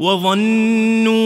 وظنوا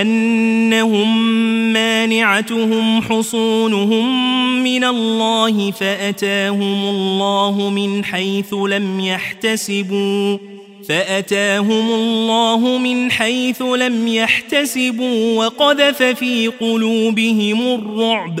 أنهم مانعتهم حصونهم من الله فأتاهم الله من حيث لم يحتسبوا فأتاهم الله من حيث لم يحتسبوا وقذف في قلوبهم الرعب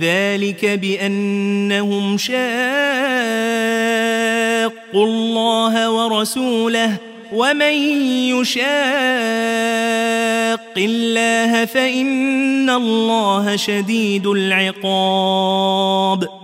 ذلك بأنهم شاقوا الله ورسوله ومن يشاق الله فإن الله شديد العقاب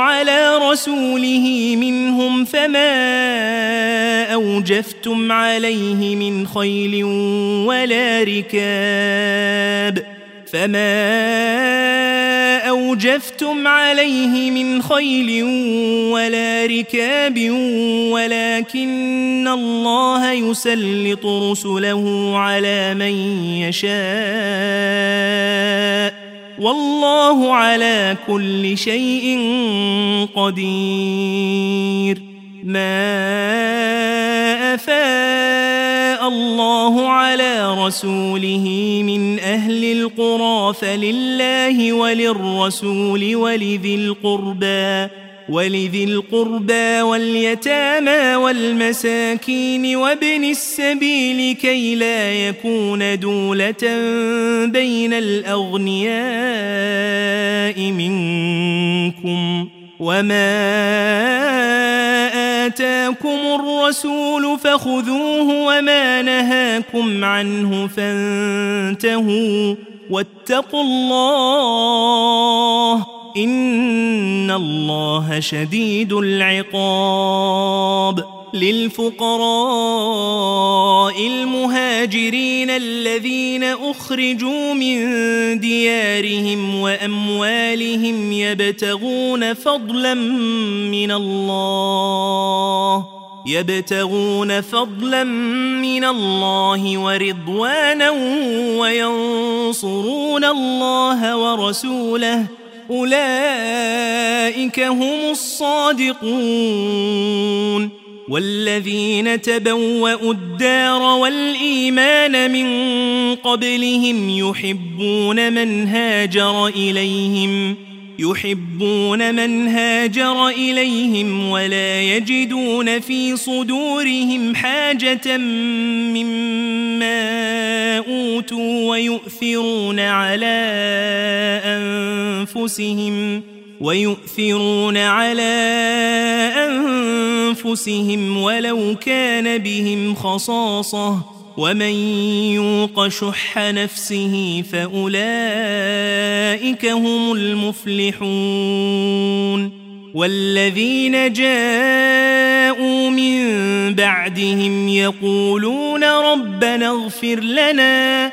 على رسوله منهم فما أوجفتم عليه من خيل ولا ركاب فما أوجفتم عليه من خيل ولا ركاب ولكن الله يسلط رسله على من يشاء والله على كل شيء قدير. ما أفاء الله على رسوله من أهل القرى فلله وللرسول ولذي القربى. ولذي القربى واليتامى والمساكين وابن السبيل كي لا يكون دولة بين الأغنياء منكم. وما آتاكم الرسول فخذوه وما نهاكم عنه فانتهوا واتقوا الله إن الله شديد العقاب للفقراء المهاجرين الذين أخرجوا من ديارهم وأموالهم يبتغون فضلا من الله يبتغون فضلا من الله ورضوانا وينصرون الله ورسوله أولئك هم الصادقون والذين تبوأوا الدار والإيمان من قبلهم يحبون من هاجر إليهم يحبون من هاجر إليهم ولا يجدون في صدورهم حاجة مما أوتوا ويؤثرون على أنفسهم ويؤثرون على أنفسهم ولو كان بهم خصاصة ومن يوق شح نفسه فأولئك هم المفلحون والذين جاءوا من بعدهم يقولون ربنا اغفر لنا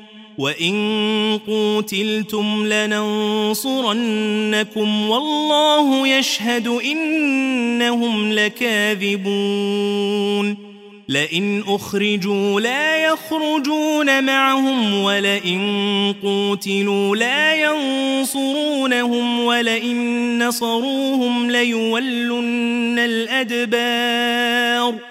وإن قوتلتم لننصرنكم والله يشهد إنهم لكاذبون لئن أخرجوا لا يخرجون معهم ولئن قوتلوا لا ينصرونهم ولئن نصروهم ليولن الأدبار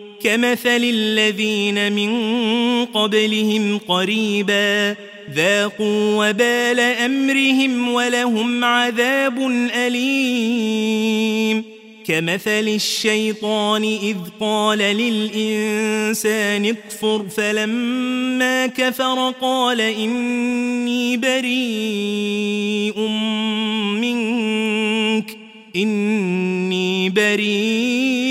كمثل الذين من قبلهم قريبا ذاقوا وبال أمرهم ولهم عذاب أليم. كمثل الشيطان إذ قال للإنسان اكفر فلما كفر قال إني بريء منك إني بريء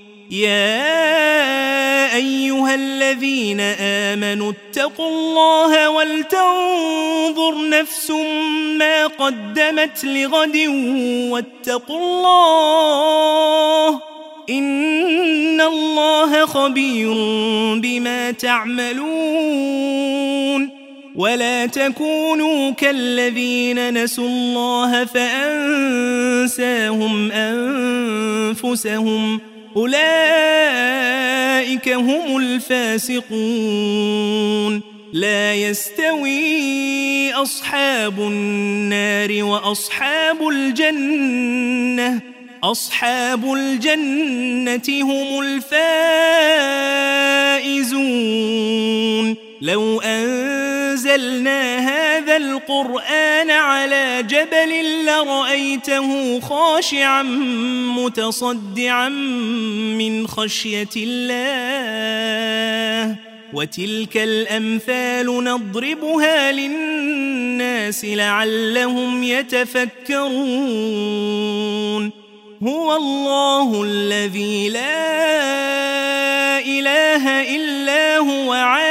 يا أيها الذين آمنوا اتقوا الله ولتنظر نفس ما قدمت لغد واتقوا الله إن الله خبير بما تعملون ولا تكونوا كالذين نسوا الله فأنساهم أنفسهم أولئك هم الفاسقون. لا يستوي أصحاب النار وأصحاب الجنة. أصحاب الجنة هم الفائزون. لو أنزلنا هذا القرآن على جبل لرأيته خاشعا متصدعا من خشية الله. وتلك الأمثال نضربها للناس لعلهم يتفكرون. هو الله الذي لا إله إلا هو عالم